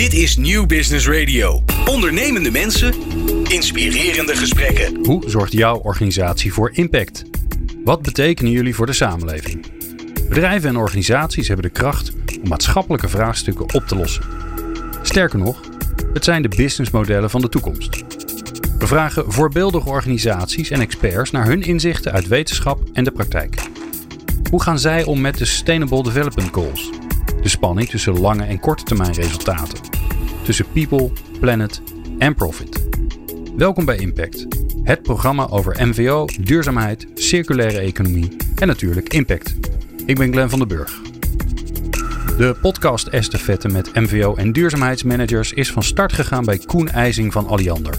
Dit is Nieuw Business Radio. Ondernemende mensen, inspirerende gesprekken. Hoe zorgt jouw organisatie voor impact? Wat betekenen jullie voor de samenleving? Bedrijven en organisaties hebben de kracht om maatschappelijke vraagstukken op te lossen. Sterker nog, het zijn de businessmodellen van de toekomst. We vragen voorbeeldige organisaties en experts naar hun inzichten uit wetenschap en de praktijk. Hoe gaan zij om met de Sustainable Development Goals? De spanning tussen lange en korte termijn resultaten. Tussen people, planet en profit. Welkom bij Impact. Het programma over MVO, duurzaamheid, circulaire economie en natuurlijk impact. Ik ben Glenn van den Burg. De podcast Estafette met MVO en duurzaamheidsmanagers is van start gegaan bij Koen IJzing van Alliander.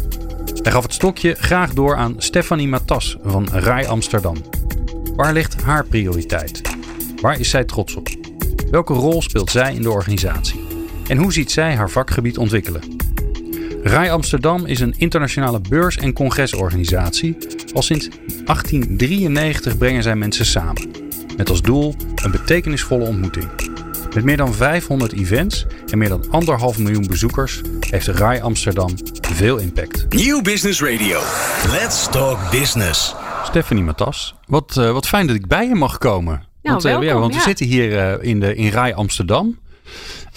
Hij gaf het stokje graag door aan Stefanie Matas van RAI Amsterdam. Waar ligt haar prioriteit? Waar is zij trots op? Welke rol speelt zij in de organisatie? En hoe ziet zij haar vakgebied ontwikkelen? RAI Amsterdam is een internationale beurs- en congresorganisatie. Al sinds 1893 brengen zij mensen samen. Met als doel een betekenisvolle ontmoeting. Met meer dan 500 events en meer dan anderhalf miljoen bezoekers heeft RAI Amsterdam veel impact. Nieuw Business Radio. Let's talk business. Stephanie Matas, wat, uh, wat fijn dat ik bij je mag komen. Nou, want, uh, welkom, ja, want ja. we zitten hier uh, in, de, in RAI Amsterdam.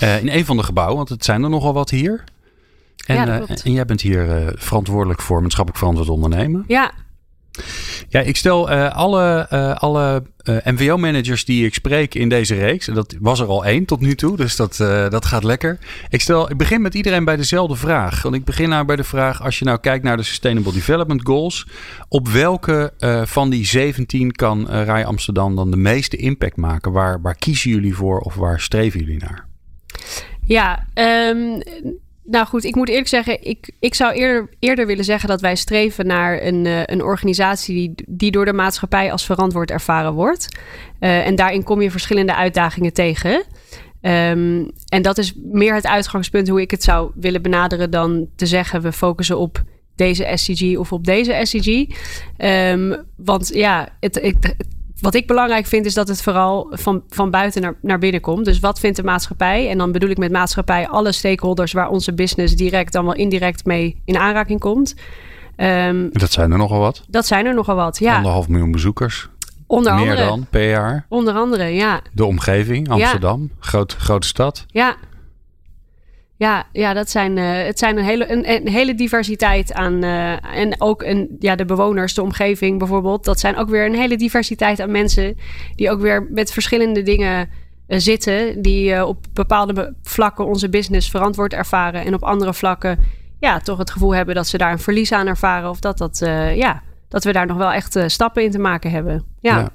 Uh, in een van de gebouwen, want het zijn er nogal wat hier. En, Ja, uh, klopt. en jij bent hier uh, verantwoordelijk voor maatschappelijk verantwoord ondernemen. Ja, Ja, ik stel alle, alle MVO-managers die ik spreek in deze reeks, en dat was er al één tot nu toe, dus dat, dat gaat lekker. Ik, stel, ik begin met iedereen bij dezelfde vraag. Want ik begin nou bij de vraag, als je nou kijkt naar de Sustainable Development Goals, op welke van die 17 kan RAI Amsterdam dan de meeste impact maken? Waar, waar kiezen jullie voor of waar streven jullie naar? Ja. Um, nou goed, ik moet eerlijk zeggen, ik, ik zou eerder, eerder willen zeggen dat wij streven naar een, uh, een organisatie die, die door de maatschappij als verantwoord ervaren wordt. Uh, en daarin kom je verschillende uitdagingen tegen. Um, en dat is meer het uitgangspunt hoe ik het zou willen benaderen dan te zeggen we focussen op deze SCG of op deze SCG. Um, want ja, het, het, wat ik belangrijk vind is dat het vooral van, van buiten naar, naar binnen komt. Dus wat vindt de maatschappij? En dan bedoel ik met maatschappij alle stakeholders waar onze business direct dan wel indirect mee in aanraking komt. Um, dat zijn er nogal wat. Dat zijn er nogal wat, ja. Anderhalf miljoen bezoekers. Onder Meer andere. dan per jaar. Onder andere, ja. De omgeving, Amsterdam, ja. Groot, grote stad. Ja. Ja, ja dat zijn, uh, het zijn een hele, een, een hele diversiteit aan. Uh, en ook een, ja, de bewoners, de omgeving bijvoorbeeld. Dat zijn ook weer een hele diversiteit aan mensen. Die ook weer met verschillende dingen uh, zitten. Die op bepaalde vlakken onze business verantwoord ervaren. En op andere vlakken ja, toch het gevoel hebben dat ze daar een verlies aan ervaren. Of dat, dat, ja, dat we daar nog wel echt stappen in te maken hebben. ja.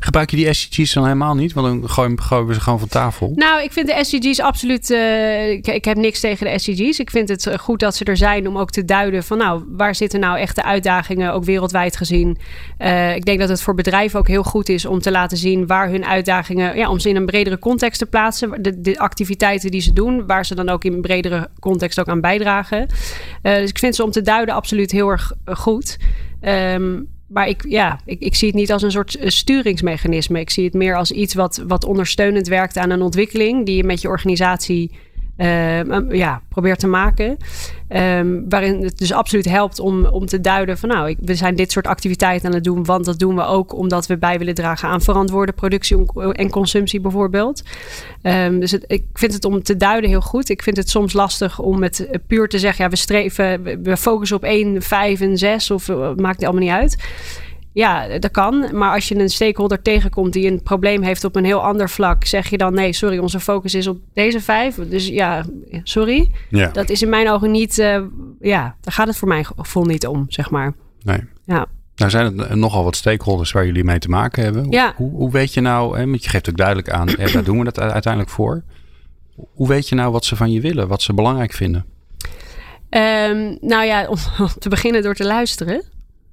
Gebruik je die SDG's dan helemaal niet? Want dan gooien, we ze gewoon van tafel. Nou, ik vind de SDG's absoluut. Uh, ik, heb niks tegen de SDG's. Ik vind het goed dat ze er zijn om ook te duiden van, nou, waar zitten nou echte uitdagingen, ook wereldwijd gezien. Uh, ik denk dat het voor bedrijven ook heel goed is om te laten zien waar hun uitdagingen, ja, om ze in een bredere context te plaatsen. De, de activiteiten die ze doen, waar ze dan ook in een bredere context ook aan bijdragen. Dus ik vind ze om te duiden absoluut heel erg goed. Um, maar ik, ja, ik, ik zie het niet als een soort sturingsmechanisme. Ik zie het meer als iets wat, wat ondersteunend werkt aan een ontwikkeling die je met je organisatie uh, ja, probeert te maken. Um, waarin het dus absoluut helpt om, om te duiden van nou, ik, we zijn dit soort activiteiten aan het doen, want dat doen we ook omdat we bij willen dragen aan verantwoorde productie en consumptie bijvoorbeeld. Dus het, ik vind het om te duiden heel goed. Ik vind het soms lastig om het puur te zeggen, ja, we streven, we focussen op 1, 5 en 6 of uh, maakt allemaal niet uit. Ja, dat kan. Maar als je een stakeholder tegenkomt die een probleem heeft op een heel ander vlak, zeg je dan nee, sorry, onze focus is op deze vijf. Dus ja, sorry. Ja. Dat is in mijn ogen niet, uh, ja, daar gaat het voor mijn gevoel niet om, zeg maar. Nee. Ja. Nou zijn het nogal wat stakeholders waar jullie mee te maken hebben. Ja. Hoe, hoe weet je nou, hè, want je geeft ook duidelijk aan, hè, daar doen we het uiteindelijk voor. Hoe weet je nou wat ze van je willen, wat ze belangrijk vinden? Um, nou ja, om, om te beginnen door te luisteren.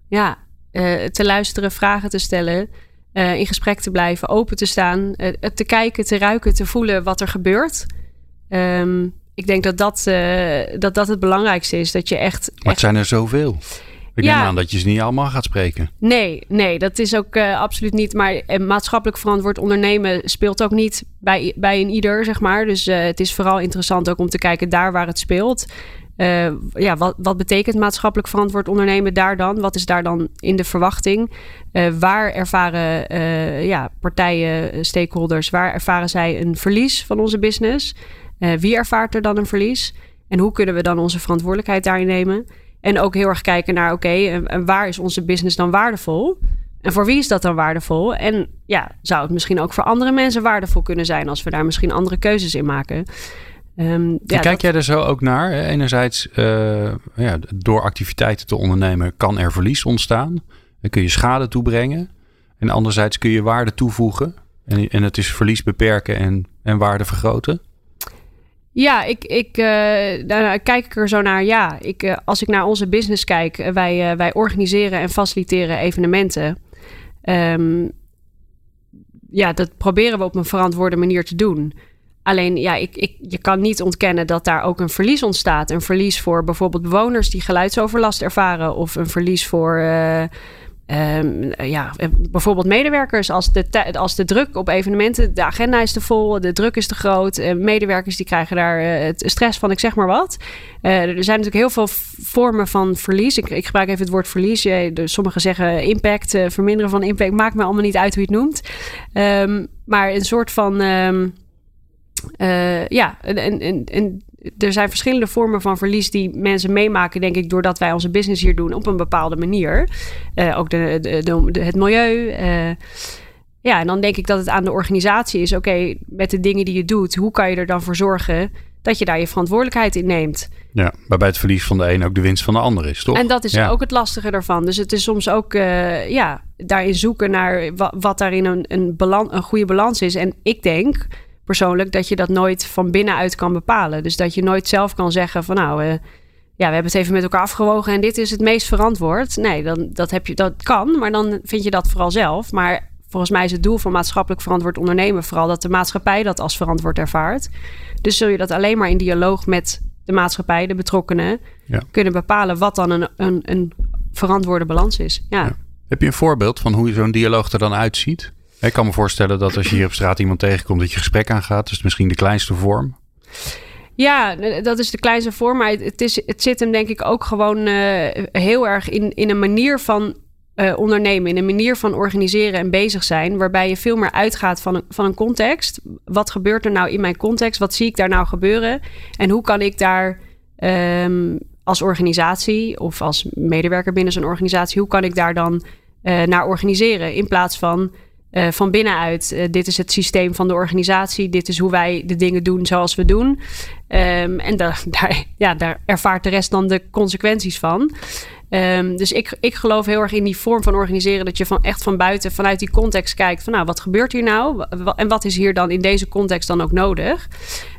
Ja, uh, te luisteren, vragen te stellen, uh, in gesprek te blijven, open te staan, uh, te kijken, te ruiken, te voelen wat er gebeurt. Um, ik denk dat dat, dat dat het belangrijkste is. Dat je echt. Maar het zijn er zoveel. Ik neem aan dat je ze niet allemaal gaat spreken. Nee, nee, dat is ook uh, absoluut niet. Maar maatschappelijk verantwoord ondernemen speelt ook niet bij, bij een ieder, zeg maar. Dus uh, het is vooral interessant ook om te kijken daar waar het speelt. Ja, wat, wat betekent maatschappelijk verantwoord ondernemen daar dan? Wat is daar dan in de verwachting? waar ervaren ja, partijen, stakeholders, waar ervaren zij een verlies van onze business? wie ervaart er dan een verlies? En hoe kunnen we dan onze verantwoordelijkheid daarin nemen? En ook heel erg kijken naar, oké, waar is onze business dan waardevol? En voor wie is dat dan waardevol? En ja, zou het misschien ook voor andere mensen waardevol kunnen zijn als we daar misschien andere keuzes in maken? Um, ja, kijk jij er zo ook naar? Enerzijds, uh, ja, door activiteiten te ondernemen kan er verlies ontstaan. Dan kun je schade toebrengen. En anderzijds kun je waarde toevoegen. En, en het is verlies beperken en, en waarde vergroten. Ja, ik, ik, uh, nou, kijk ik er zo naar. Ja, ik, uh, als ik naar onze business kijk, wij, wij organiseren en faciliteren evenementen. Um, ja, dat proberen we op een verantwoorde manier te doen. Alleen, ja, ik, ik, je kan niet ontkennen dat daar ook een verlies ontstaat. Een verlies voor bijvoorbeeld bewoners die geluidsoverlast ervaren, of een verlies voor Um, ja, bijvoorbeeld medewerkers, als de, als de druk op evenementen, de agenda is te vol, de druk is te groot. Uh, medewerkers die krijgen daar uh, het stress van, ik zeg maar wat. Er zijn natuurlijk heel veel vormen van verlies. Ik, ik gebruik even het woord verlies. sommigen zeggen impact, verminderen van impact. Maakt me allemaal niet uit hoe je het noemt. Um, maar een soort van. Um, ja, en, en, en er zijn verschillende vormen van verlies die mensen meemaken, denk ik, doordat wij onze business hier doen op een bepaalde manier. Uh, ook de, de, de, het milieu. Uh, ja, en dan denk ik dat het aan de organisatie is: oké, met de dingen die je doet, hoe kan je er dan voor zorgen dat je daar je verantwoordelijkheid in neemt? Ja, waarbij het verlies van de een ook de winst van de ander is, toch? En dat is ook het lastige ervan. Dus het is soms ook uh, ja, daarin zoeken naar wat, wat daarin een, een, balans, een goede balans is. En ik denk persoonlijk dat je dat nooit van binnenuit kan bepalen. Dus dat je nooit zelf kan zeggen van nou, uh, ja, we hebben het even met elkaar afgewogen en dit is het meest verantwoord. Nee, dan, dat, heb je, dat kan, maar dan vind je dat vooral zelf. Maar volgens mij is het doel van maatschappelijk verantwoord ondernemen vooral dat de maatschappij dat als verantwoord ervaart. Dus zul je dat alleen maar in dialoog met de maatschappij, de betrokkenen, ja. kunnen bepalen wat dan een, een, een verantwoorde balans is. Ja. ja. Heb je een voorbeeld van hoe zo'n dialoog er dan uitziet? Ik kan me voorstellen dat als je hier op straat iemand tegenkomt, dat je gesprek aangaat. Is misschien de kleinste vorm. Ja, dat is de kleinste vorm. Maar het, is, het zit hem denk ik ook gewoon uh, heel erg in, in een manier van uh, ondernemen. In een manier van organiseren en bezig zijn. Waarbij je veel meer uitgaat van een, van een context. Wat gebeurt er nou in mijn context? Wat zie ik daar nou gebeuren? En hoe kan ik daar um, als organisatie of als medewerker binnen zo'n organisatie... hoe kan ik daar dan uh, naar organiseren? In plaats van uh, van binnenuit. Uh, dit is het systeem van de organisatie. Dit is hoe wij de dingen doen zoals we doen. Um, en da daar, ja, daar ervaart de rest dan de consequenties van. Um, dus ik, ik geloof heel erg in die vorm van organiseren. Dat je van echt van buiten, vanuit die context kijkt. Van nou, wat gebeurt hier nou? En wat is hier dan in deze context dan ook nodig?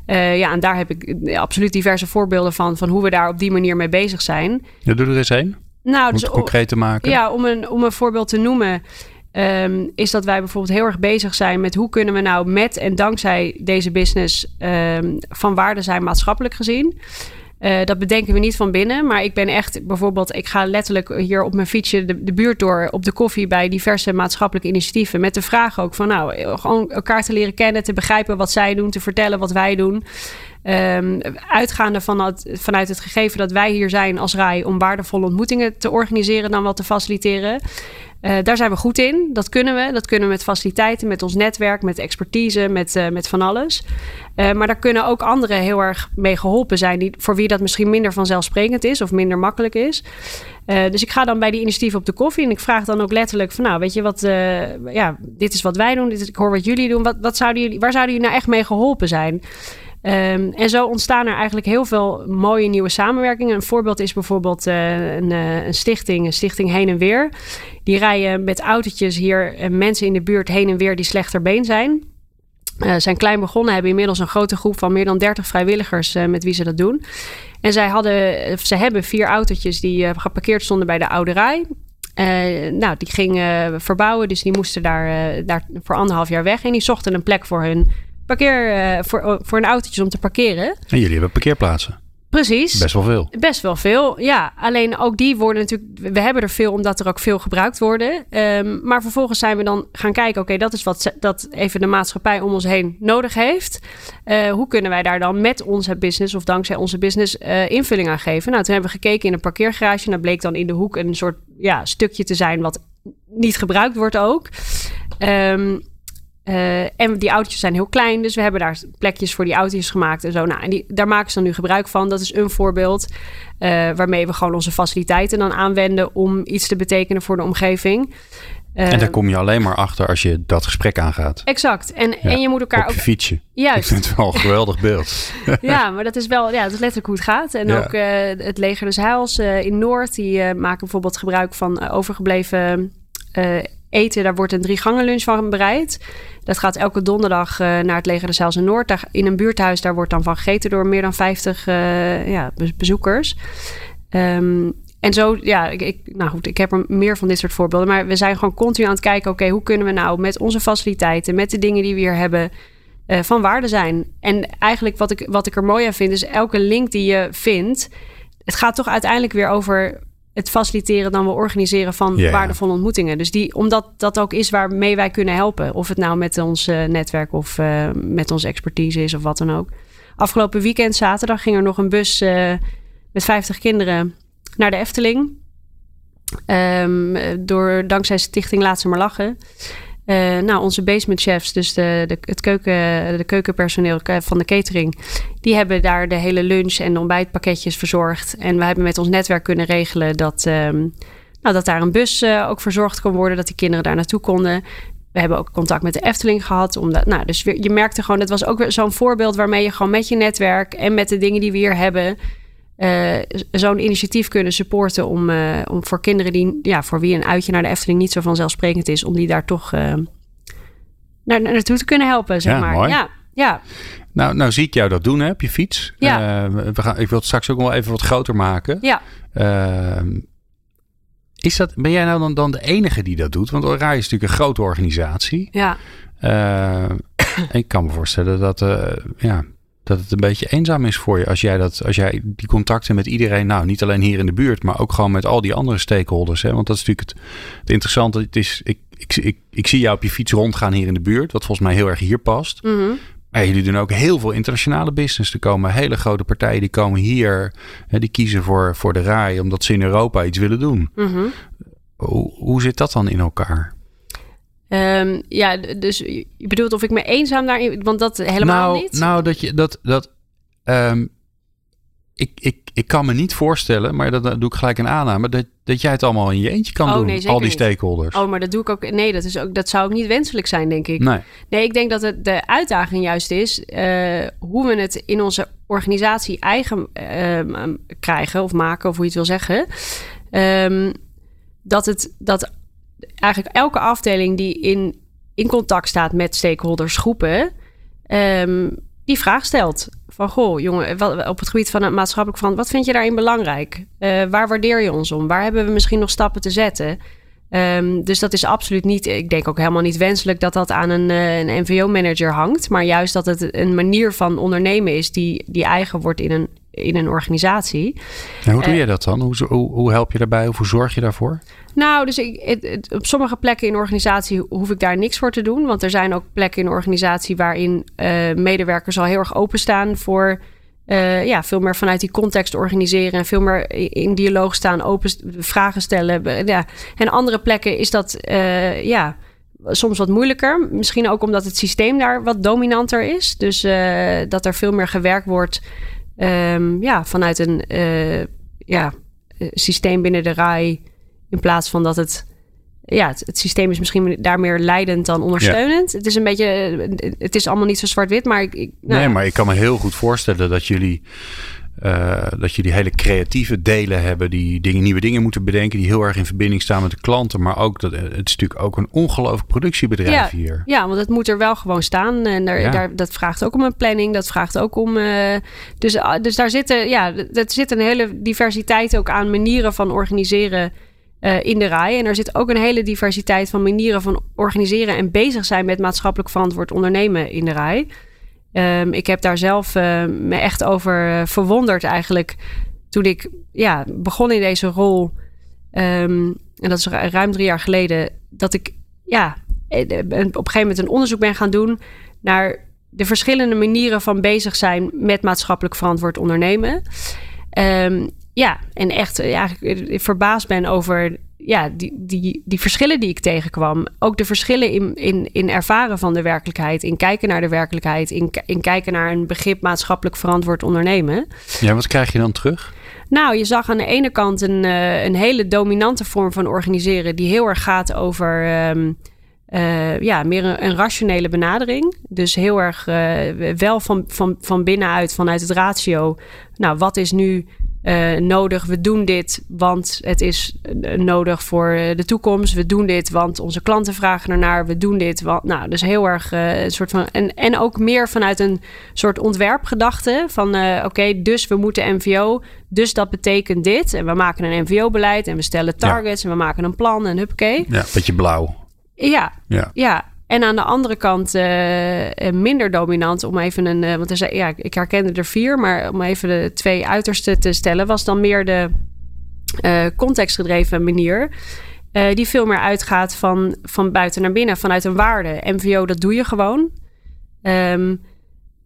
Uh, ja, en daar heb ik absoluut diverse voorbeelden van. Van hoe we daar op die manier mee bezig zijn. Ja, doe er eens één. Nou, om dus, het concreet te maken. Ja, om een, om een voorbeeld te noemen. Um, is dat wij bijvoorbeeld heel erg bezig zijn met hoe kunnen we nou met en dankzij deze business um, van waarde zijn maatschappelijk gezien. Uh, dat bedenken we niet van binnen. Maar ik ben echt bijvoorbeeld, ik ga letterlijk hier op mijn fietsje de, buurt door op de koffie bij diverse maatschappelijke initiatieven. Met de vraag ook van nou, gewoon elkaar te leren kennen, te begrijpen wat zij doen, te vertellen wat wij doen. Um, uitgaande van vanuit het gegeven dat wij hier zijn als RAI om waardevolle ontmoetingen te organiseren dan wel te faciliteren. Uh, daar zijn we goed in. Dat kunnen we. Dat kunnen we met faciliteiten, met ons netwerk, met expertise, met, uh, met van alles. Uh, maar daar kunnen ook anderen heel erg mee geholpen zijn, die, voor wie dat misschien minder vanzelfsprekend is of minder makkelijk is. dus ik ga dan bij die initiatieven op de koffie en ik vraag dan ook letterlijk van, nou, weet je wat, ja, dit is wat wij doen, dit is, ik hoor wat jullie doen. Wat, wat zouden jullie, waar zouden jullie nou echt mee geholpen zijn? Um, en zo ontstaan er eigenlijk heel veel mooie nieuwe samenwerkingen. Een voorbeeld is bijvoorbeeld uh, een, uh, een, stichting, een stichting Heen en Weer. Die rijden met autootjes hier uh, mensen in de buurt heen en weer die slechter been zijn. zijn klein begonnen, hebben inmiddels een grote groep van meer dan 30 vrijwilligers met wie ze dat doen. En zij hadden, ze hebben vier autootjes die geparkeerd stonden bij de ouderij. nou, die gingen verbouwen, dus die moesten daar, daar voor anderhalf jaar weg. En die zochten een plek voor hun parkeer, uh, voor, voor een autootje om te parkeren. En jullie hebben parkeerplaatsen? Precies. Best wel veel. Best wel veel, ja. Alleen ook die worden natuurlijk... We hebben er veel omdat er ook veel gebruikt worden. Um, maar vervolgens zijn we dan gaan kijken... oké, dat is wat dat even de maatschappij om ons heen nodig heeft. Uh, hoe kunnen wij daar dan met onze business... of dankzij onze business uh, invulling aan geven? Nou, toen hebben we gekeken in een parkeergarage... en dat bleek dan in de hoek een soort ja, stukje te zijn... wat niet gebruikt wordt ook. Um, uh, en die autootjes zijn heel klein, dus we hebben daar plekjes voor die autootjes gemaakt en zo. Nou, en die, daar maken ze dan nu gebruik van. Dat is een voorbeeld uh, waarmee we gewoon onze faciliteiten dan aanwenden om iets te betekenen voor de omgeving. Uh, en daar kom je alleen maar achter als je dat gesprek aangaat. Exact. En, ja, en je moet elkaar op je ook. fietsje. Juist. Ik vind het wel een geweldig beeld. ja, maar dat is wel, ja, dat is letterlijk hoe het gaat. En ja. ook het Leger des Heils in Noord, die maken bijvoorbeeld gebruik van overgebleven eten. Daar wordt een drie gangen lunch van bereid. Dat gaat elke donderdag uh, naar het Leger de in Noord. In een buurthuis, daar wordt dan van gegeten door meer dan 50 uh, ja, bezoekers. Um, en zo, ja, ik, nou goed, ik heb er meer van dit soort voorbeelden. Maar we zijn gewoon continu aan het kijken, oké, hoe kunnen we nou met onze faciliteiten, met de dingen die we hier hebben, uh, van waarde zijn. En eigenlijk wat ik, wat ik er mooi aan vind, is elke link die je vindt, het gaat toch uiteindelijk weer over het faciliteren dan we organiseren van yeah. waardevolle ontmoetingen. Dus die, omdat dat ook is waarmee wij kunnen helpen. Of het nou met ons uh, netwerk of uh, met onze expertise is of wat dan ook. Afgelopen weekend, zaterdag, ging er nog een bus uh, met 50 kinderen naar de Efteling. Um, door, dankzij Stichting Laat Ze Maar Lachen. Uh, nou, onze basement chefs, dus de, de, het keuken, de keukenpersoneel van de catering, die hebben daar de hele lunch en ontbijtpakketjes verzorgd. En we hebben met ons netwerk kunnen regelen dat, um, nou, dat daar een bus uh, ook verzorgd kon worden, dat die kinderen daar naartoe konden. We hebben ook contact met de Efteling gehad. Omdat, nou, dus je merkte gewoon, het was ook zo'n voorbeeld waarmee je gewoon met je netwerk en met de dingen die we hier hebben, uh, zo'n initiatief kunnen supporten om, uh, om voor kinderen die, ja, voor wie een uitje naar de Efteling niet zo vanzelfsprekend is, om die daar toch uh, naar, naartoe te kunnen helpen, zeg ja, maar. Mooi. Ja, ja. Nou, nou zie ik jou dat doen hè, op je fiets. Ja. we gaan, ik wil het straks ook wel even wat groter maken. Ja. Is dat, ben jij nou dan, dan de enige die dat doet? Want Oranje is natuurlijk een grote organisatie. Ja. ik kan me voorstellen dat, ja, dat het een beetje eenzaam is voor je als jij, dat, als jij die contacten met iedereen, nou niet alleen hier in de buurt, maar ook gewoon met al die andere stakeholders. Hè? Want dat is natuurlijk het, het interessante. Het is, ik, ik, ik, ik zie jou op je fiets rondgaan hier in de buurt, wat volgens mij heel erg hier past. Mm -hmm. Maar jullie doen ook heel veel internationale business. Er komen hele grote partijen die komen hier, hè, die kiezen voor, voor de RAI omdat ze in Europa iets willen doen. Mm -hmm. hoe, hoe zit dat dan in elkaar? Um, ja, dus je bedoelt of ik me eenzaam daarin... Want dat helemaal nou, niet? Nou, dat je... Dat, dat, um, ik, ik, ik kan me niet voorstellen, maar dat, dat doe ik gelijk een aanname... Dat, dat jij het allemaal in je eentje kan oh, doen, nee, al die niet. stakeholders. Oh, maar dat doe ik ook... Nee, dat, is ook, dat zou ook niet wenselijk zijn, denk ik. Nee, nee ik denk dat het de uitdaging juist is... Uh, hoe we het in onze organisatie eigen uh, krijgen of maken... of hoe je het wil zeggen... Um, dat het... Dat eigenlijk elke afdeling die in, in contact staat met stakeholdersgroepen, um, die vraag stelt. Van goh, jongen, wat, op het gebied van het maatschappelijk van, wat vind je daarin belangrijk? Uh, waar waardeer je ons om? Waar hebben we misschien nog stappen te zetten? Um, dus dat is absoluut niet, ik denk ook helemaal niet wenselijk dat dat aan een, uh, een NVO-manager hangt. Maar juist dat het een manier van ondernemen is die, die eigen wordt in een, in een organisatie. En hoe doe je dat dan? Hoe, hoe, hoe help je daarbij? Of hoe zorg je daarvoor? Nou, dus ik, het, het, op sommige plekken in de organisatie hoef ik daar niks voor te doen. Want er zijn ook plekken in de organisatie waarin uh, medewerkers al heel erg openstaan voor uh, ja, veel meer vanuit die context organiseren en veel meer in dialoog staan, open vragen stellen. Ja. En andere plekken is dat uh, ja, soms wat moeilijker. Misschien ook omdat het systeem daar wat dominanter is. Dus uh, dat er veel meer gewerkt wordt um, ja, vanuit een ja, systeem binnen de RAI. In plaats van dat het ja, het, het, systeem is misschien daar meer leidend dan ondersteunend. Ja. Het is een beetje, het is allemaal niet zo zwart-wit, maar ik, ik nou, nee, maar ik kan me heel goed voorstellen dat jullie, uh, dat jullie hele creatieve delen hebben, die dingen, nieuwe dingen moeten bedenken, die heel erg in verbinding staan met de klanten, maar ook dat het is natuurlijk ook een ongelooflijk productiebedrijf ja, hier. Ja, want het moet er wel gewoon staan en daar, ja. daar, dat vraagt ook om een planning, dat vraagt ook om, uh, dus, dus daar zitten, ja, er zit een hele diversiteit ook aan manieren van organiseren. Uh, in de rij. En er zit ook een hele diversiteit van manieren van organiseren en bezig zijn met maatschappelijk verantwoord ondernemen in de rij. Ehm, ik heb daar zelf uh, me echt over verwonderd eigenlijk. Toen ik ja, begon in deze rol. Um, en dat is ruim drie jaar geleden. Dat ik ja, op een gegeven moment een onderzoek ben gaan doen naar de verschillende manieren van bezig zijn met maatschappelijk verantwoord ondernemen. Um, ja, en echt ja, verbaasd ben over ja, die, die, die verschillen die ik tegenkwam. Ook de verschillen in, in, in ervaren van de werkelijkheid, in kijken naar de werkelijkheid, in, in kijken naar een begrip maatschappelijk verantwoord ondernemen. Ja, wat krijg je dan terug? Nou, je zag aan de ene kant een, uh, een hele dominante vorm van organiseren, die heel erg gaat over. Um, uh, ja, meer een, een, rationele benadering. Dus heel erg uh, wel van, van, van binnenuit, vanuit het ratio. Nou, wat is nu uh, nodig. We doen dit, want het is uh, nodig voor de toekomst. We doen dit, want onze klanten vragen ernaar. We doen dit, want, nou, dus heel erg een soort van. En, en ook meer vanuit een soort ontwerpgedachte. Van oké, okay, dus we moeten MVO. Dus dat betekent dit. En we maken een MVO-beleid en we stellen targets ja. en we maken een plan en huppakee. Ja, beetje blauw. Ja, ja. ja. En aan de andere kant uh, minder dominant om even een. Uh, want er zei, ja, ik herkende er vier, maar om even de twee uitersten te stellen, was dan meer de contextgedreven manier. die veel meer uitgaat van, van buiten naar binnen, vanuit een waarde. MVO, dat doe je gewoon. Um,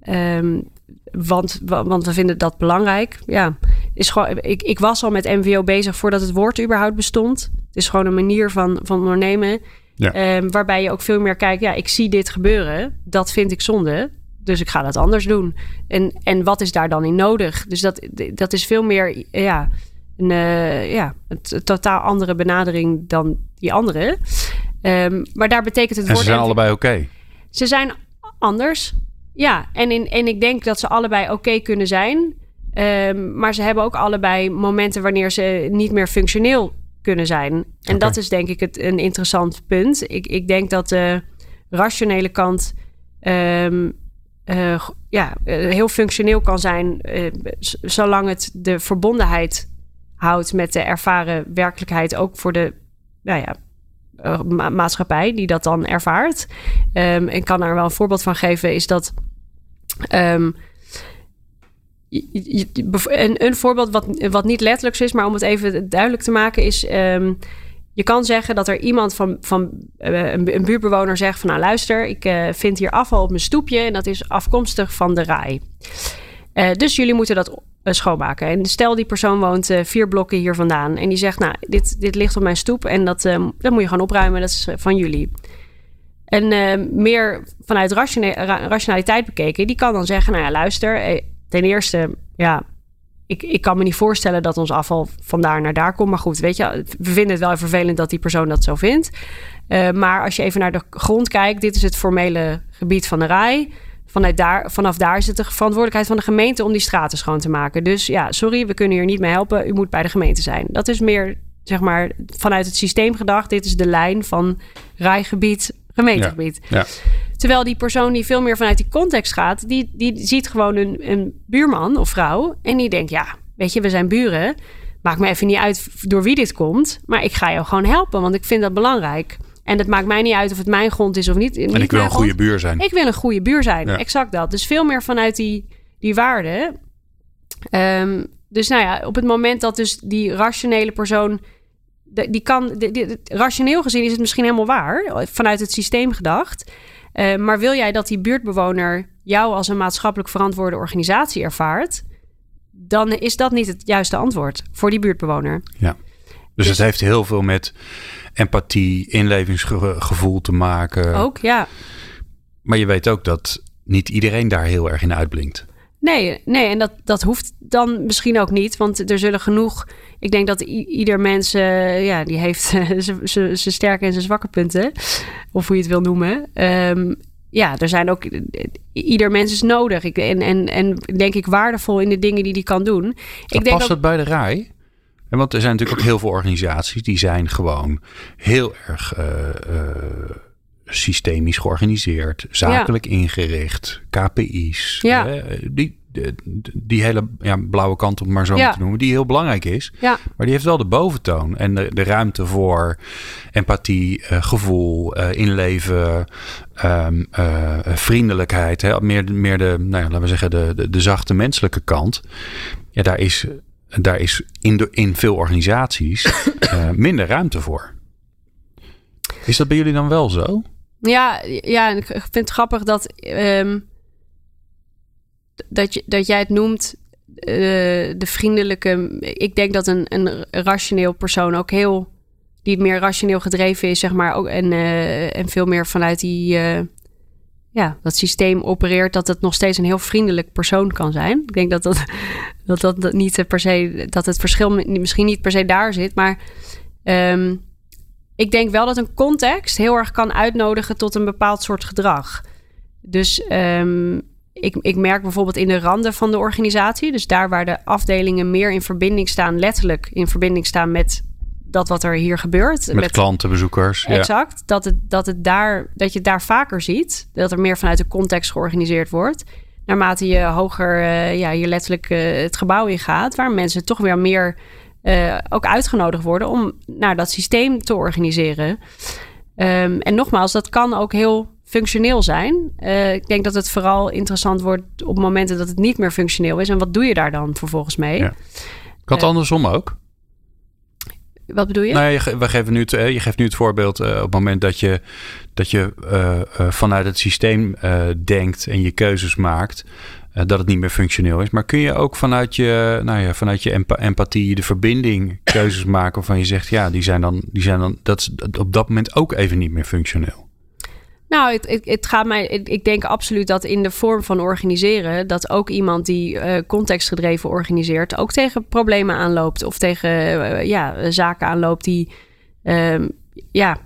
um, want, want we vinden dat belangrijk. Ja, is gewoon, ik, ik was al met MVO bezig voordat het woord überhaupt bestond. Het is gewoon een manier van, van ondernemen. Ja. Um, waarbij je ook veel meer kijkt, ja, ik zie dit gebeuren. Dat vind ik zonde. Dus ik ga dat anders doen. En, en wat is daar dan in nodig? Dus dat, dat is veel meer, ja, een, uh, ja, een totaal andere benadering dan die andere. Um, maar daar betekent het en woord... ze zijn allebei oké? Ze zijn anders, ja. En, in, en ik denk dat ze allebei oké kunnen zijn. Um, maar ze hebben ook allebei momenten wanneer ze niet meer functioneel kunnen zijn. En okay. dat is denk ik het, een interessant punt. Ik, ik denk dat de rationele kant um, uh, ja, heel functioneel kan zijn, uh, zolang het de verbondenheid houdt met de ervaren werkelijkheid, ook voor de nou ja, ma maatschappij die dat dan ervaart. Um, ik kan daar wel een voorbeeld van geven, is dat. Um, een, voorbeeld wat, wat niet letterlijk is, maar om het even duidelijk te maken, is. Um, je kan zeggen dat er iemand van, van uh, een, buurtbewoner zegt van nou luister, ik uh, vind hier afval op mijn stoepje en dat is afkomstig van de RAI. Uh, dus jullie moeten dat schoonmaken. En stel die persoon woont vier blokken hier vandaan en die zegt nou dit, dit ligt op mijn stoep en dat, dat moet je gewoon opruimen, dat is van jullie. En meer vanuit rationaliteit bekeken, die kan dan zeggen nou ja luister, ten eerste, ja, ik, ik kan me niet voorstellen dat ons afval vandaar naar daar komt. Maar goed, weet je, we vinden het wel vervelend dat die persoon dat zo vindt. Uh, maar als je even naar de grond kijkt, dit is het formele gebied van de RAI. Vanuit daar, vanaf daar het de verantwoordelijkheid van de gemeente om die straten schoon te maken. Dus ja, sorry, we kunnen hier niet mee helpen. U moet bij de gemeente zijn. Dat is meer, zeg maar, vanuit het systeem gedacht. Dit is de lijn van RAI-gebied, gemeentegebied. Ja, ja. Terwijl die persoon die veel meer vanuit die context gaat, die, die ziet gewoon een, een buurman of vrouw. En die denkt, ja, weet je, we zijn buren. Maakt me even niet uit door wie dit komt. Maar ik ga jou gewoon helpen, want ik vind dat belangrijk. En het maakt mij niet uit of het mijn grond is of niet. En ik wil een goede buur zijn. Ik wil een goede buur zijn, exact dat. Dus veel meer vanuit die, die waarde. Um, dus nou ja, op het moment dat dus die rationele persoon die kan, die, die, rationeel gezien is het misschien helemaal waar, vanuit het systeem gedacht. Uh, maar wil jij dat die buurtbewoner jou als een maatschappelijk verantwoorde organisatie ervaart, dan is dat niet het juiste antwoord voor die buurtbewoner. Ja. Dus, dus het heeft heel veel met empathie, inlevingsgevoel te maken. Ook, ja. Maar je weet ook dat niet iedereen daar heel erg in uitblinkt. Nee, nee, en dat, dat hoeft dan misschien ook niet. Want er zullen genoeg. Ik denk dat ieder mens, uh, ja, die heeft zijn sterke en zijn zwakke punten. Of hoe je het wil noemen. Um, ja, er zijn ook. Ieder mens is nodig. Ik, en, en, en denk ik waardevol in de dingen die die kan doen. ik denk past het bij de rij? Want er zijn natuurlijk ook heel veel organisaties die zijn gewoon heel erg. Uh, uh, systemisch georganiseerd, zakelijk ingericht, KPI's. Ja. die, die hele ja, blauwe kant, om maar zo Ja. te noemen, die heel belangrijk is. Maar die heeft wel de boventoon en de, de ruimte voor empathie, eh, gevoel, eh, inleven, ehm, eh, vriendelijkheid. Hè? Meer, meer de, nou ja, laten we zeggen, de, de, de zachte menselijke kant. Ja, daar is, daar is in, de, in veel organisaties minder ruimte voor. Is dat bij jullie dan wel zo? Ja, ja ik vind het grappig dat, ehm, dat, je, dat jij het noemt eh, de vriendelijke. Ik denk dat een, een rationeel persoon ook heel. die meer rationeel gedreven is, zeg maar. Ook, en, eh, en veel meer vanuit die. eh, ja, dat systeem opereert, dat het nog steeds een heel vriendelijk persoon kan zijn. Ik denk dat dat, dat, dat, dat niet per se, dat het verschil misschien niet per se daar zit, maar ehm, ik denk wel dat een context heel erg kan uitnodigen tot een bepaald soort gedrag. Dus ehm, ik, ik merk bijvoorbeeld in de randen van de organisatie, dus daar waar de afdelingen meer in verbinding staan, letterlijk in verbinding staan met dat wat er hier gebeurt. Met, klanten, bezoekers. Ja. Exact. Dat, het, dat, het daar, dat je het daar vaker ziet. Dat er meer vanuit de context georganiseerd wordt. Naarmate je hoger eh, ja, je letterlijk eh, het gebouw in gaat. Waar mensen toch weer meer eh, ook uitgenodigd worden om naar dat systeem te organiseren. Ehm, en nogmaals, dat kan ook heel functioneel zijn. Eh, ik denk dat het vooral interessant wordt op momenten dat het niet meer functioneel is. En wat doe je daar dan vervolgens mee? Ja. Kan het Eh, andersom ook? Wat bedoel je? Nou, je, we geven nu het, je geeft nu het voorbeeld op het moment dat je, dat je vanuit het systeem denkt en je keuzes maakt, dat het niet meer functioneel is. Maar kun je ook vanuit je, nou ja, vanuit je empa- empathie, de verbinding, keuzes maken waarvan je zegt, ja, die zijn dan, die zijn dan dat is op dat moment ook even niet meer functioneel. Nou, het, het, het gaat mij. Ik, denk absoluut dat in de vorm van organiseren, dat ook iemand die eh, contextgedreven organiseert, ook tegen problemen aanloopt of tegen eh, ja, zaken aanloopt die, ehm, ja,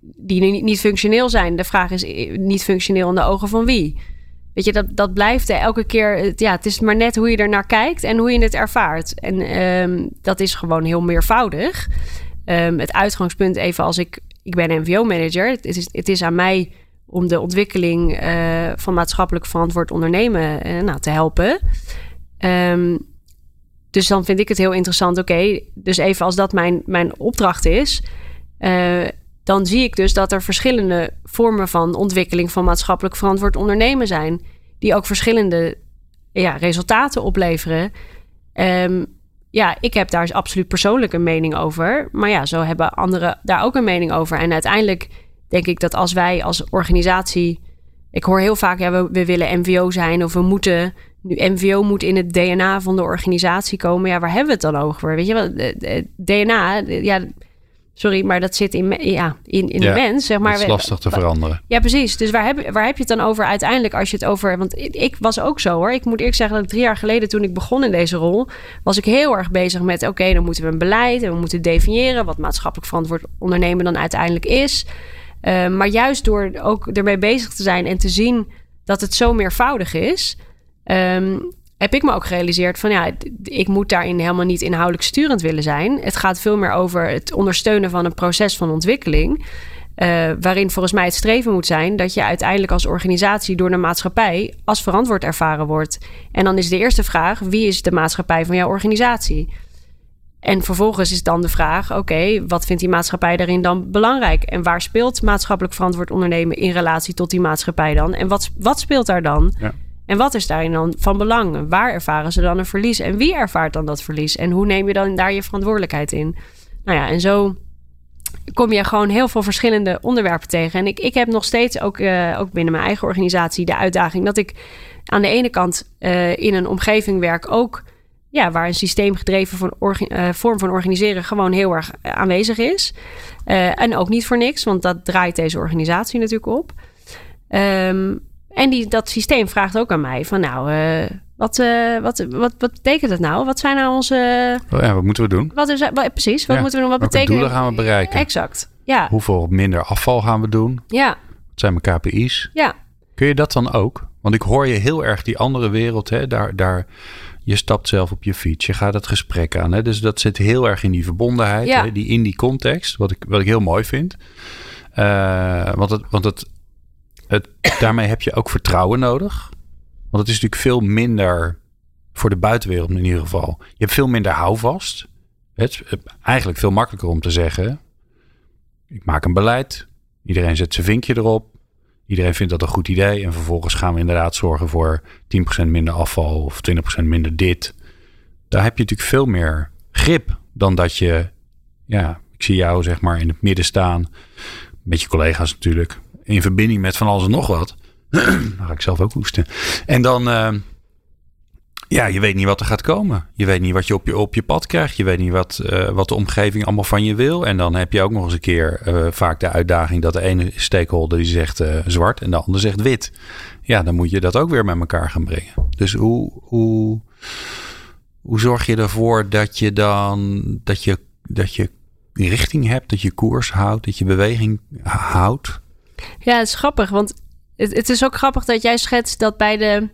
die niet, niet functioneel zijn. De vraag is eh, niet functioneel in de ogen van wie. Weet je, dat, dat blijft elke keer. Ja, het is maar net hoe je er naar kijkt en hoe je het ervaart. En ehm, dat is gewoon heel meervoudig. Ehm, het uitgangspunt, even als ik. Ik ben NVO-manager. Het is, het is aan mij om de ontwikkeling eh, van maatschappelijk verantwoord ondernemen eh, nou, te helpen. Ehm, dus dan vind ik het heel interessant. Oké, dus even als dat mijn, mijn opdracht is, eh, dan zie ik dus dat er verschillende vormen van ontwikkeling van maatschappelijk verantwoord ondernemen zijn, die ook verschillende ja, resultaten opleveren. Ehm, ja, ik heb daar absoluut persoonlijk een mening over. Maar ja, zo hebben anderen daar ook een mening over. En uiteindelijk denk ik dat als wij als organisatie. Ik hoor heel vaak, ja, we, we willen MVO zijn of we moeten. Nu, MVO moet in het DNA van de organisatie komen. Ja, waar hebben we het dan over? Weet je de- DNA, ja, sorry, maar dat zit in, ja, in, in Ja, de mens. Zeg maar. dat is lastig te veranderen. ja, precies. Dus waar heb, waar heb je het dan over uiteindelijk als je het over... Want ik, was ook zo hoor. Ik moet eerlijk zeggen dat ik drie jaar geleden toen ik begon in deze rol... was ik heel erg bezig met... oké, dan moeten we een beleid en we moeten definiëren... wat maatschappelijk verantwoord ondernemen dan uiteindelijk is. Eh, maar juist door ook ermee bezig te zijn en te zien... dat het zo meervoudig is... ehm, heb ik me ook gerealiseerd van ja, ik moet daarin helemaal niet inhoudelijk sturend willen zijn. Het gaat veel meer over het ondersteunen van een proces van ontwikkeling. eh, waarin volgens mij het streven moet zijn dat je uiteindelijk als organisatie door de maatschappij als verantwoord ervaren wordt. En dan is de eerste vraag: wie is de maatschappij van jouw organisatie? En vervolgens is dan de vraag: oké, wat vindt die maatschappij daarin dan belangrijk? En waar speelt maatschappelijk verantwoord ondernemen in relatie tot die maatschappij dan? En wat, wat speelt daar dan? Ja. En wat is daarin dan van belang? Waar ervaren ze dan een verlies? En wie ervaart dan dat verlies? En hoe neem je dan daar je verantwoordelijkheid in? Nou ja, en zo kom je gewoon heel veel verschillende onderwerpen tegen. En ik, ik heb nog steeds ook, eh, ook binnen mijn eigen organisatie de uitdaging dat ik aan de ene kant eh, in een omgeving werk ook. Ja, waar een systeemgedreven van eh, vorm van organiseren gewoon heel erg aanwezig is. En ook niet voor niks, want dat draait deze organisatie natuurlijk op. Ehm, en die, dat systeem vraagt ook aan mij van nou, eh, wat, eh, wat, wat, wat betekent het nou? Wat zijn nou onze... Oh ja, wat moeten we doen? Wat is, wat, precies, wat Ja, moeten we doen? Wat Welke betekent doelen gaan we bereiken? Exact, ja. Hoeveel minder afval gaan we doen? Ja, Wat zijn mijn KPI's? ja. Kun je dat dan ook? Want ik hoor je heel erg die andere wereld. Hè? Daar, daar, je stapt zelf op je fiets. Je gaat het gesprek aan. Hè? Dus dat zit heel erg in die verbondenheid. Ja. Hè? Die, in die context. Wat ik, wat ik heel mooi vind. Eh, want het, want het, het, daarmee heb je ook vertrouwen nodig. Want het is natuurlijk veel minder voor de buitenwereld in ieder geval. Je hebt veel minder houvast. Het is eigenlijk veel makkelijker om te zeggen: ik maak een beleid. Iedereen zet zijn vinkje erop. Iedereen vindt dat een goed idee. En vervolgens gaan we inderdaad zorgen voor 10% minder afval of 20% minder dit. Daar heb je natuurlijk veel meer grip dan dat je, ja, ik zie jou zeg maar in het midden staan. Met je collega's natuurlijk. In verbinding met van alles en nog wat. dan ga ik zelf ook hoesten. En dan, uh, ja, je weet niet wat er gaat komen. Je weet niet wat je op je, op je pad krijgt. Je weet niet wat, uh, wat de omgeving allemaal van je wil. En dan heb je ook nog eens een keer uh, vaak de uitdaging dat de ene stakeholder die zegt zwart en de ander zegt wit. Ja, dan moet je dat ook weer met elkaar gaan brengen. Dus hoe, hoe, hoe zorg je ervoor dat je dan dat je, dat je richting hebt, dat je koers houdt, dat je beweging houdt? Ja, het is grappig, want het, het is ook grappig dat jij schetst dat bij de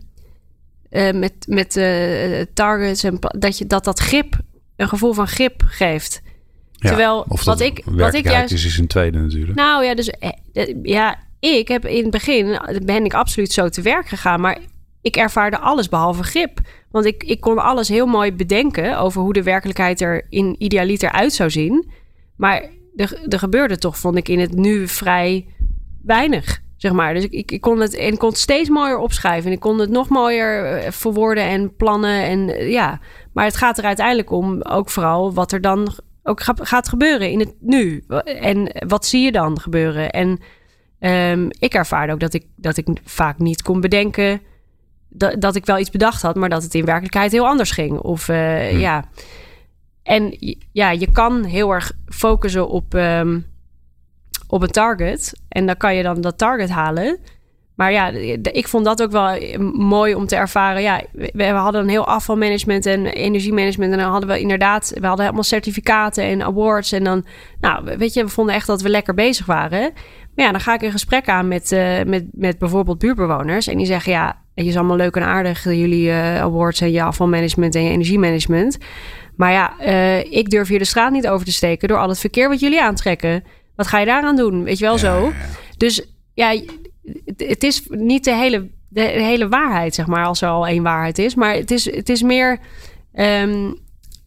uh, met, met uh, targets en dat je dat dat grip een gevoel van grip geeft. Ja, Terwijl of wat dat ik wat ik juist is, is een tweede natuurlijk. nou ja, dus eh, ja, ik heb in het begin ben ik absoluut zo te werk gegaan, maar ik ervaarde alles behalve grip. Want ik, ik kon alles heel mooi bedenken over hoe de werkelijkheid er in idealiter uit zou zien. Maar er, er gebeurde toch, vond ik in het nu vrij weinig. Zeg maar. Dus ik, ik, ik, kon het en ik kon het steeds mooier opschrijven. En ik kon het nog mooier eh, verwoorden en plannen. En uh, ja, maar het gaat er uiteindelijk om ook vooral wat er dan ook gaat gebeuren in het nu. En wat zie je dan gebeuren? En um, ik ervaarde ook dat ik, dat ik vaak niet kon bedenken dat, dat ik wel iets bedacht had, maar dat het in werkelijkheid heel anders ging. Of uh, hmm. ja. En ja, je kan heel erg focussen op. Um, op een target. En dan kan je dan dat target halen. Maar ja, ik vond dat ook wel mooi om te ervaren. Ja, we, hadden een heel afvalmanagement en energiemanagement. En dan hadden we inderdaad, we hadden helemaal certificaten en awards. En dan, nou, weet je, we vonden echt dat we lekker bezig waren. Maar ja, dan ga ik een gesprek aan met, uh, met, met bijvoorbeeld buurtbewoners. En die zeggen, ja, het is allemaal leuk en aardig, jullie uh, awards en je afvalmanagement en je energiemanagement. Maar ja, ik durf hier de straat niet over te steken door al het verkeer wat jullie aantrekken. Wat ga je daaraan doen? Weet je wel ja, zo? Ja, dus ja, het is niet de hele, de hele waarheid, zeg maar, als er al één waarheid is. Maar het is, het is meer um,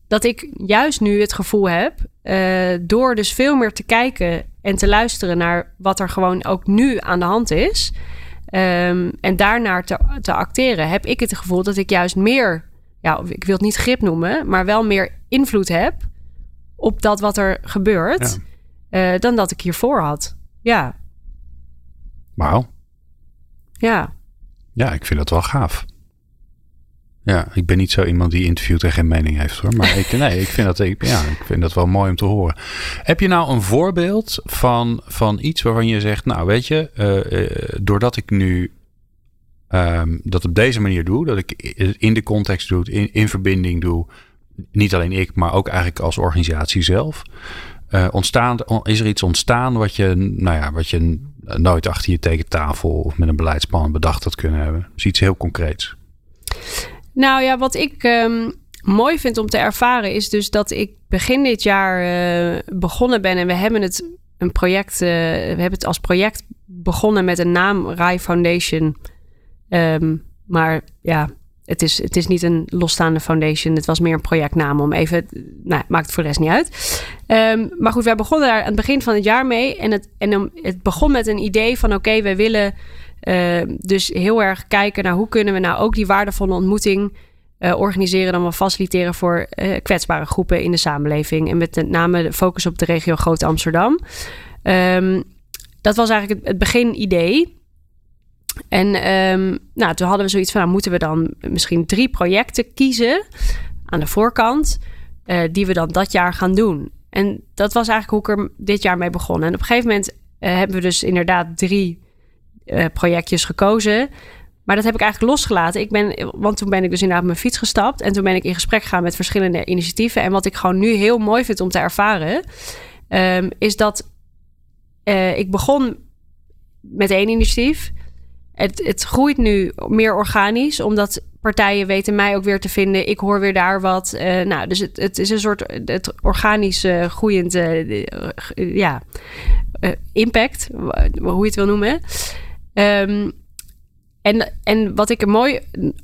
dat ik juist nu het gevoel heb, uh, door dus veel meer te kijken en te luisteren naar wat er gewoon ook nu aan de hand is. Um, en daarnaar te, te acteren, heb ik het gevoel dat ik juist meer, ja, ik wil het niet grip noemen, maar wel meer invloed heb op dat wat er gebeurt. Ja. Uh, dan dat ik hiervoor had. Ja. Wauw. Ja. Ja, ik vind dat wel gaaf. Ja, ik ben niet zo iemand die interviewt en geen mening heeft hoor. Maar ik, nee, ik vind, dat, ik, ja, ik vind dat wel mooi om te horen. Heb je nou een voorbeeld van, van iets waarvan je zegt, nou weet je, uh, uh, doordat ik nu um, dat op deze manier doe, dat ik in de context doe, in, in verbinding doe, niet alleen ik, maar ook eigenlijk als organisatie zelf. Uh, ontstaan, is er iets ontstaan wat je, nou ja, wat je nooit achter je tekentafel of met een beleidsplan bedacht had kunnen hebben? Dus iets heel concreets. Nou ja, wat ik um, mooi vind om te ervaren is dus dat ik begin dit jaar uh, begonnen ben en we hebben het een project, uh, we hebben het als project begonnen met een naam, Rai Foundation. Um, maar ja, het is, het is niet een losstaande foundation. Het was meer een projectnaam om even. Nou, maakt voor de rest niet uit. Um, maar goed, wij begonnen daar aan het begin van het jaar mee. En het, en het begon met een idee van: oké, okay, wij willen uh, dus heel erg kijken naar hoe kunnen we nou ook die waardevolle ontmoeting uh, organiseren, dan wel faciliteren voor uh, kwetsbare groepen in de samenleving. En met name de focus op de regio Groot Amsterdam. Um, dat was eigenlijk het, het beginidee. En um, nou, toen hadden we zoiets van, nou, moeten we dan misschien drie projecten kiezen aan de voorkant, uh, die we dan dat jaar gaan doen. En dat was eigenlijk hoe ik er dit jaar mee begon. En op een gegeven moment uh, hebben we dus inderdaad drie uh, projectjes gekozen. Maar dat heb ik eigenlijk losgelaten. Ik ben, want toen ben ik dus inderdaad op mijn fiets gestapt. En toen ben ik in gesprek gegaan met verschillende initiatieven. En wat ik gewoon nu heel mooi vind om te ervaren, um, is dat ik begon met één initiatief. Het, het groeit nu meer organisch, omdat partijen weten mij ook weer te vinden. Ik hoor weer daar wat. Uh, nou, dus het, het is een soort het organisch uh, groeiend uh, ja, impact, hoe je het wil noemen. Um, en, en wat, ik mooi,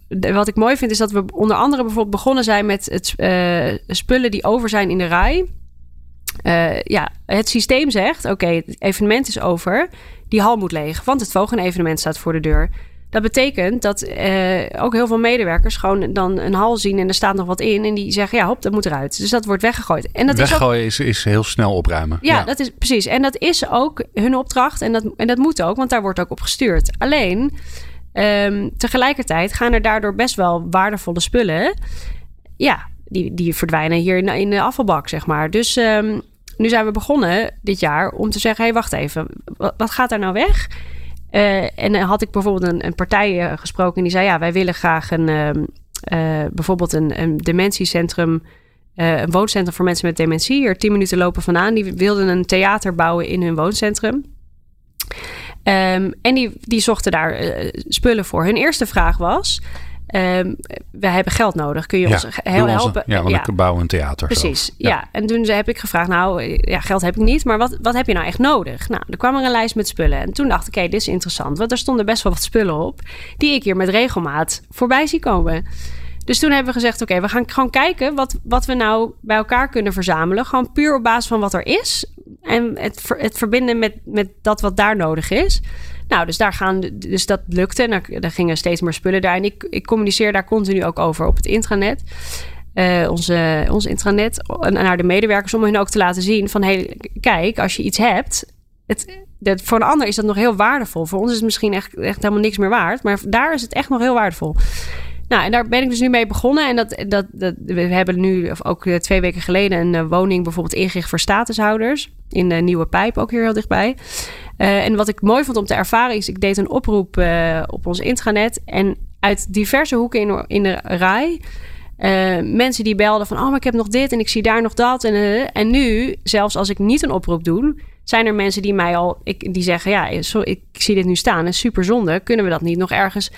wat ik mooi vind is dat we onder andere bijvoorbeeld begonnen zijn met het spullen die over zijn in de rij. Ja, het systeem zegt: oké, het evenement is over. Die hal moet leeg, want het volgende evenement staat voor de deur. Dat betekent dat uh, ook heel veel medewerkers gewoon dan een hal zien en er staat nog wat in. En die zeggen, ja, hop, dat moet eruit. Dus dat wordt weggegooid. En dat Weggooien is, ook, is, is, heel snel opruimen. Ja, dat is precies. En dat is ook hun opdracht. En dat, en dat moet ook, want daar wordt ook op gestuurd. Alleen, um, tegelijkertijd gaan er daardoor best wel waardevolle spullen. Ja, die, die verdwijnen hier in, in de afvalbak, zeg maar. Dus um, nu zijn we begonnen dit jaar om te zeggen: hé, hey, wacht even, wat, gaat daar nou weg? Uh, en dan had ik bijvoorbeeld een, een partij uh, gesproken en die zei: Ja, wij willen graag een, uh, bijvoorbeeld een, een dementiecentrum, een wooncentrum voor mensen met dementie. Hier tien minuten lopen vandaan. Die wilden een theater bouwen in hun wooncentrum. Um, en die, die zochten daar spullen voor. Hun eerste vraag was: Um, we hebben geld nodig. Kun je ons heel helpen? Ja, want ja. ik bouw een theater. Precies, ja. ja. En toen heb ik gevraagd, nou, ja, geld heb ik niet, maar wat, wat heb je nou echt nodig? Nou, er kwam er een lijst met spullen. En toen dacht ik, oké, dit is interessant. Want er stonden best wel wat spullen op, die ik hier met regelmaat voorbij zie komen. Dus toen hebben we gezegd, oké, we gaan gewoon kijken wat, wat we nou bij elkaar kunnen verzamelen. Gewoon puur op basis van wat er is. En het, het verbinden met, met dat wat daar nodig is. Nou, dus daar gaan, dus dat lukte. En daar, gingen steeds meer spullen daar. En ik, ik communiceer daar continu ook over op het intranet. Uh, onze, ons intranet naar de medewerkers om hun ook te laten zien van hey, kijk, als je iets hebt, het, voor een ander is dat nog heel waardevol. Voor ons is het misschien echt, echt helemaal niks meer waard, maar daar is het echt nog heel waardevol. Nou, en daar ben ik dus nu mee begonnen. En dat, dat, dat, we hebben nu ook eh, twee weken geleden een uh, woning bijvoorbeeld ingericht voor statushouders. In de Nieuwe Pijp, ook hier heel dichtbij. Uh, en wat ik mooi vond om te ervaren is, ik deed een oproep uh, op ons intranet. En uit diverse hoeken in, in de rij... mensen die belden van, oh, maar ik heb nog dit en ik zie daar nog dat. En, en nu, zelfs als ik niet een oproep doe zijn er mensen die mij al, ik, die zeggen, ja, ik zie dit nu staan en super zonde, kunnen we dat niet nog ergens?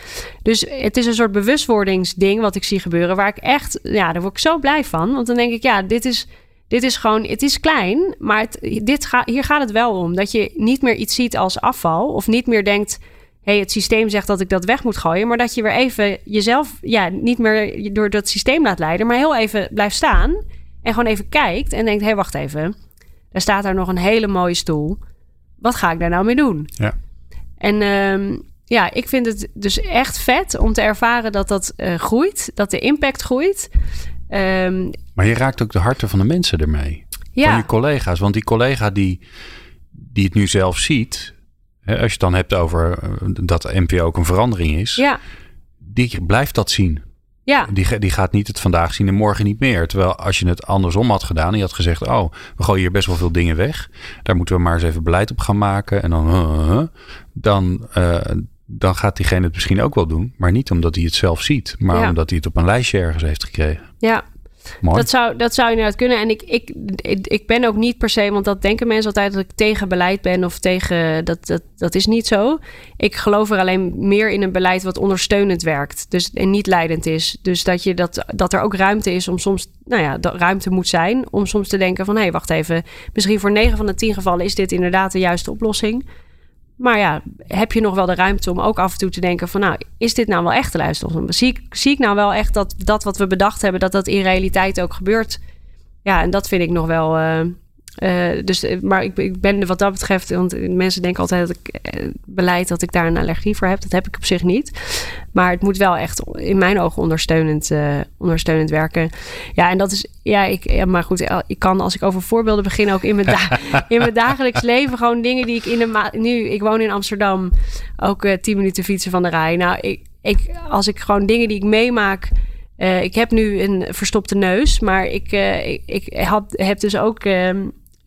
Dus het is een soort bewustwordingsding wat ik zie gebeuren, waar ik echt, ja, daar word ik zo blij van, want dan denk ik, ja, dit is, dit is gewoon, het is klein, maar het, dit ga, hier gaat het wel om, dat je niet meer iets ziet als afval of niet meer denkt, hey, het systeem zegt dat ik dat weg moet gooien, maar dat je weer even jezelf, ja, niet meer door dat systeem laat leiden, maar heel even blijft staan en gewoon even kijkt en denkt, hé, hey, wacht even er staat daar nog een hele mooie stoel. Wat ga ik daar nou mee doen? Ja. En um, ja, ik vind het dus echt vet om te ervaren dat dat uh, groeit, dat de impact groeit. Um, maar je raakt ook de harten van de mensen ermee. Ja. Van je collega's. Want die collega die, die het nu zelf ziet, hè, als je het dan hebt over uh, dat NPO ook een verandering is, ja. die blijft dat zien. Ja. Die, die gaat niet het vandaag zien en morgen niet meer. Terwijl als je het andersom had gedaan en je had gezegd: Oh, we gooien hier best wel veel dingen weg. Daar moeten we maar eens even beleid op gaan maken. En dan, uh, dan, uh, dan gaat diegene het misschien ook wel doen. Maar niet omdat hij het zelf ziet, maar ja. omdat hij het op een lijstje ergens heeft gekregen. Ja, Mooi. Dat zou, dat zou inderdaad kunnen. En ik, ik, ik, ik ben ook niet per se, want dat denken mensen altijd dat ik tegen beleid ben of tegen. Dat, dat, dat is niet zo. Ik geloof er alleen meer in een beleid wat ondersteunend werkt. Dus, en niet leidend is. Dus dat, je dat, dat er ook ruimte is om soms. Nou ja, dat ruimte moet zijn om soms te denken van hé, hey, wacht even. Misschien voor 9 van de 10 gevallen is dit inderdaad de juiste oplossing. Maar ja, heb je nog wel de ruimte om ook af en toe te denken van... nou, is dit nou wel echt de luister? Zie ik, zie ik nou wel echt dat dat wat we bedacht hebben... dat dat in realiteit ook gebeurt? Ja, en dat vind ik nog wel... Uh, uh, dus, maar ik, ik, ben wat dat betreft, want mensen denken altijd dat ik uh, beleid dat ik daar een allergie voor heb. Dat heb ik op zich niet. Maar het moet wel echt in mijn ogen ondersteunend, uh, ondersteunend werken. Ja, en dat is, ja, ik, ja, maar goed, ik kan als ik over voorbeelden begin, ook in mijn, da in mijn dagelijks leven, gewoon dingen die ik in de nu, ik woon in Amsterdam, ook tien minuten fietsen van de rij. Nou, ik, ik, als ik gewoon dingen die ik meemaak. Uh, ik heb nu een verstopte neus, maar ik, uh, ik, ik had, heb dus ook. Uh,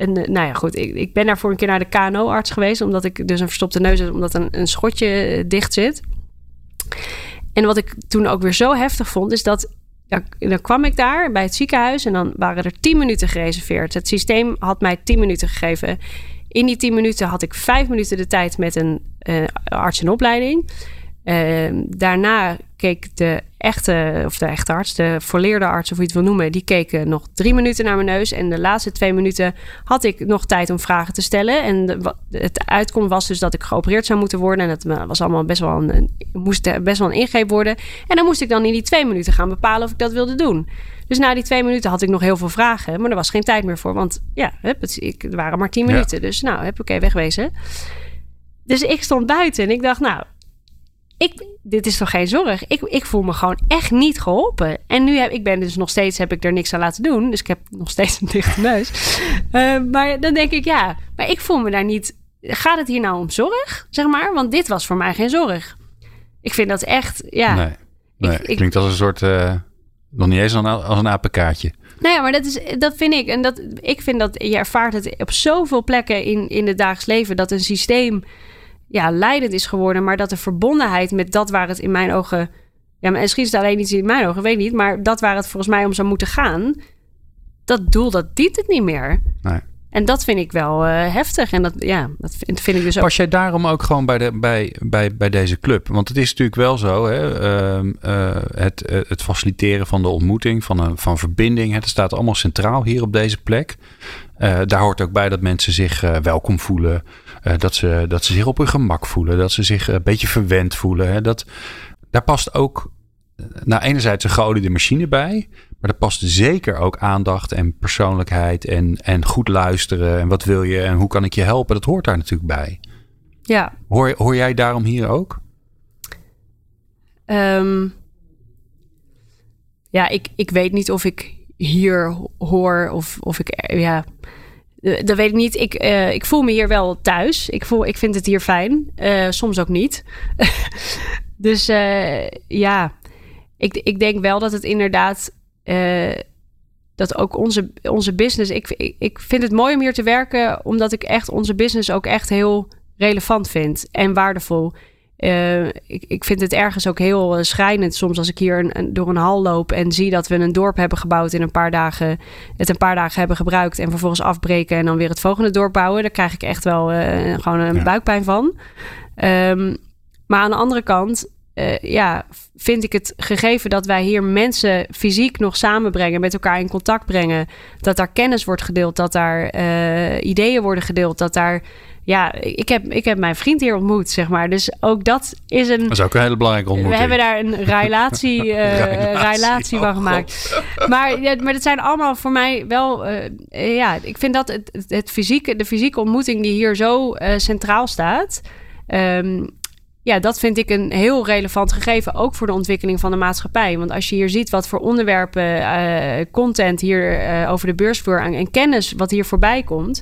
een, nou ja, goed. Ik, ik ben daarvoor een keer naar de KNO-arts geweest, omdat ik dus een verstopte neus heb, omdat een, een schotje dicht zit. En wat ik toen ook weer zo heftig vond, is dat. Ja, dan kwam ik daar bij het ziekenhuis en dan waren er 10 minuten gereserveerd. Het systeem had mij 10 minuten gegeven. In die 10 minuten had ik 5 minuten de tijd met een arts in opleiding. Ehm, daarna keek de echte, of de echte arts, de volleerde arts, of hoe je het wil noemen, die keken nog drie minuten naar mijn neus. En de laatste twee minuten had ik nog tijd om vragen te stellen. En de, het uitkomst was dus dat ik geopereerd zou moeten worden. En dat was allemaal best wel een, moest best wel een ingreep worden. En dan moest ik dan in die twee minuten gaan bepalen of ik dat wilde doen. Dus na die twee minuten had ik nog heel veel vragen, maar er was geen tijd meer voor. Want ja, het, ik, er waren maar tien minuten. Dus nou, heb oké, wegwezen. Dus ik stond buiten en ik dacht, nou, ik, dit is toch geen zorg? Ik, ik voel me gewoon echt niet geholpen. En nu heb ik ben dus nog steeds, heb ik er niks aan laten doen. Dus ik heb nog steeds een dichte neus. Uh, maar dan denk ik, ja, maar ik voel me daar niet. Gaat het hier nou om zorg, zeg maar? Want dit was voor mij geen zorg. Ik vind dat echt, ja. Nee, nee ik, klinkt als een soort, uh, nog niet eens als een apenkaartje. Nou ja, maar dat, is, dat vind ik. En dat, ik vind dat je ervaart het op zoveel plekken in, in het dagelijks leven. Dat een systeem ja, leidend is geworden. Maar dat de verbondenheid met dat waar het in mijn ogen. Ja, misschien is het alleen iets in mijn ogen, weet niet. Maar dat waar het volgens mij om zou moeten gaan. Dat doel, dat dient het niet meer. Nee. En dat vind ik wel uh, heftig. En dat, ja, dat vind, vind, ik dus ook. Pas jij daarom ook gewoon bij, de, bij, bij, bij deze club? Want het is natuurlijk wel zo, hè, uh, uh, het, het faciliteren van de ontmoeting, van, een, van verbinding. Het staat allemaal centraal hier op deze plek. Daar hoort ook bij dat mensen zich welkom voelen. dat, ze, dat ze zich op hun gemak voelen. Dat ze zich een beetje verwend voelen. Hè. Dat, daar past ook nou, enerzijds een geoliede machine bij. Maar er past zeker ook aandacht en persoonlijkheid en, en goed luisteren. En wat wil je en hoe kan ik je helpen? Dat hoort daar natuurlijk bij. Ja. Hoor, hoor jij daarom hier ook? Ehm, ja, ik, ik weet niet of ik hier hoor of, of ik. Ja, dat weet ik niet. Ik, uh, ik voel me hier wel thuis. Ik, voel, ik vind het hier fijn. Soms ook niet. dus ja, ik, ik denk wel dat het inderdaad dat ook onze, onze business. Ik, ik vind het mooi om hier te werken, omdat ik echt onze business ook echt heel relevant vind en waardevol. Uh, ik, ik vind het ergens ook heel uh, schrijnend soms als ik hier een, door een hal loop en zie dat we een dorp hebben gebouwd in een paar dagen, het een paar dagen hebben gebruikt en vervolgens afbreken en dan weer het volgende dorp bouwen. Daar krijg ik echt wel uh, gewoon een buikpijn van. Um, maar aan de andere kant ja, vind ik het gegeven dat wij hier mensen fysiek nog samenbrengen, met elkaar in contact brengen, dat daar kennis wordt gedeeld, dat daar ideeën worden gedeeld, dat daar. Ja, ik heb, ik heb mijn vriend hier ontmoet, zeg maar. Dus ook dat is een. Dat is ook een hele belangrijke ontmoeting. We hebben daar een relatie, uh, relatie, van oh, gemaakt. Maar, ja, maar dat zijn allemaal voor mij wel. ja, ik vind dat het, het fysieke, de fysieke ontmoeting die hier zo centraal staat. Um, ja, dat vind ik een heel relevant gegeven, ook voor de ontwikkeling van de maatschappij. Want als je hier ziet wat voor onderwerpen, uh, content hier uh, over de beursvloer en, en, kennis wat hier voorbij komt.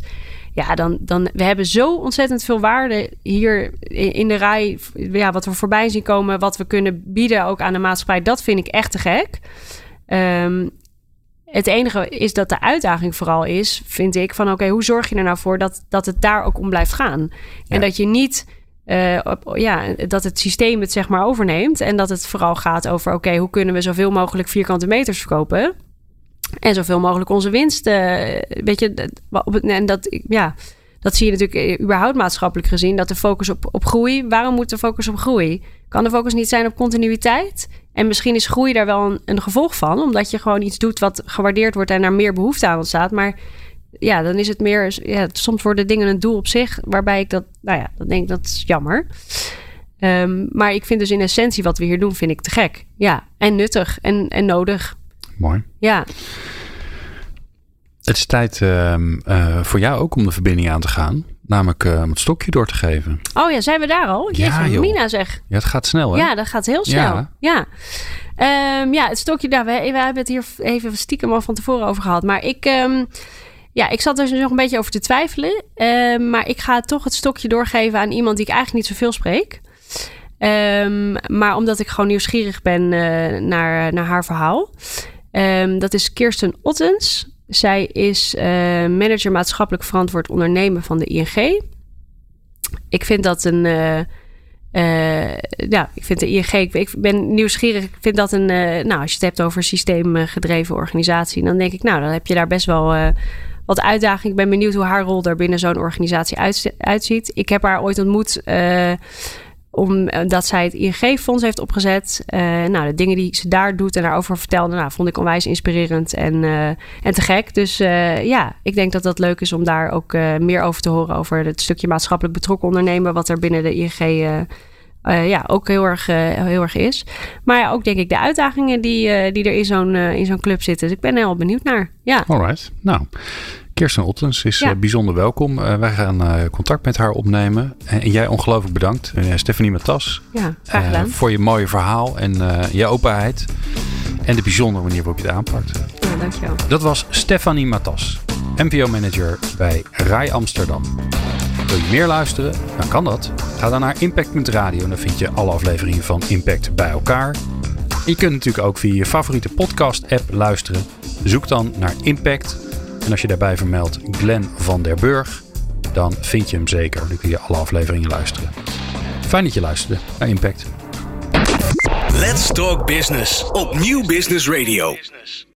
Ja, dan, dan we hebben zo ontzettend veel waarde hier in, de rij. Ja, wat we voorbij zien komen, wat we kunnen bieden ook aan de maatschappij. Dat vind ik echt te gek. Um, het enige is dat de uitdaging vooral is, vind ik, van oké, hoe zorg je er nou voor dat, dat het daar ook om blijft gaan? En dat je niet uh, op, ja, dat het systeem het zeg maar overneemt. En dat het vooral gaat over: oké, hoe kunnen we zoveel mogelijk vierkante meters verkopen? En zoveel mogelijk onze winst. Uh, weet je, en dat, ja, dat zie je natuurlijk überhaupt maatschappelijk gezien. Dat de focus op, op groei. Waarom moet de focus op groei? Kan de focus niet zijn op continuïteit? En misschien is groei daar wel een, gevolg van, omdat je gewoon iets doet wat gewaardeerd wordt en er meer behoefte aan ontstaat. Maar ja, dan is het meer, ja, soms worden dingen een doel op zich, waarbij ik dat, nou ja, dan denk ik dat is jammer. Um, maar ik vind dus in essentie wat we hier doen, vind ik te gek. Ja, en nuttig en, en nodig. Mooi. Ja. Het is tijd uh, uh, voor jou ook om de verbinding aan te gaan. Namelijk uh, om het stokje door te geven. Oh ja, zijn we daar al? Ja. Mina zeg. Ja, het gaat snel hè? Ja, dat gaat heel snel. Ja. Ja, um, ja het stokje daar. We, we, hebben het hier even stiekem al van tevoren over gehad. Maar ik... Um, ja, ik zat er dus nog een beetje over te twijfelen. Maar ik ga toch het stokje doorgeven aan iemand die ik eigenlijk niet zoveel spreek. Maar omdat ik gewoon nieuwsgierig ben uh, naar, naar haar verhaal. Um, dat is Kirsten Ottens. Zij is uh, manager maatschappelijk verantwoord ondernemen van de ING. Ik vind dat een. Uh, ja, ik vind de ING, ik, ben nieuwsgierig. Ik vind dat een, nou, als je het hebt over systeemgedreven organisatie, dan denk ik, nou, dan heb je daar best wel wat uitdaging. Ik ben benieuwd hoe haar rol daar binnen zo'n organisatie uitziet. Ik heb haar ooit ontmoet omdat zij het ING-fonds heeft opgezet. nou, de dingen die ze daar doet en daarover vertelde, nou, vond ik onwijs inspirerend en, en te gek. Dus ja, ik denk dat dat leuk is om daar ook meer over te horen. Over het stukje maatschappelijk betrokken ondernemen, wat er binnen de ING uh, ja, ook heel erg, uh, heel erg is. Maar ja, ook denk ik de uitdagingen die, uh, die er in zo'n in zo'n club zitten. Dus ik ben er heel benieuwd naar. Ja. Alright. Nou, Kirsten Ottens is ja. bijzonder welkom. wij gaan contact met haar opnemen. En jij ongelooflijk bedankt. Stephanie Matas. Ja, graag gedaan. voor je mooie verhaal en je openheid. En de bijzondere manier waarop je het aanpakt. Ja, dankjewel. Dat was Stephanie Matas, MVO-manager bij RAI Amsterdam. Wil je meer luisteren? Dan kan dat. Ga dan naar impact.radio en dan vind je alle afleveringen van Impact bij elkaar. Je kunt natuurlijk ook via je favoriete podcast-app luisteren. Zoek dan naar Impact. En als je daarbij vermeldt Glenn van der Burg, dan vind je hem zeker. Dan kun je alle afleveringen luisteren. Fijn dat je luisterde naar Impact. Let's Talk Business op Nieuw Business Radio.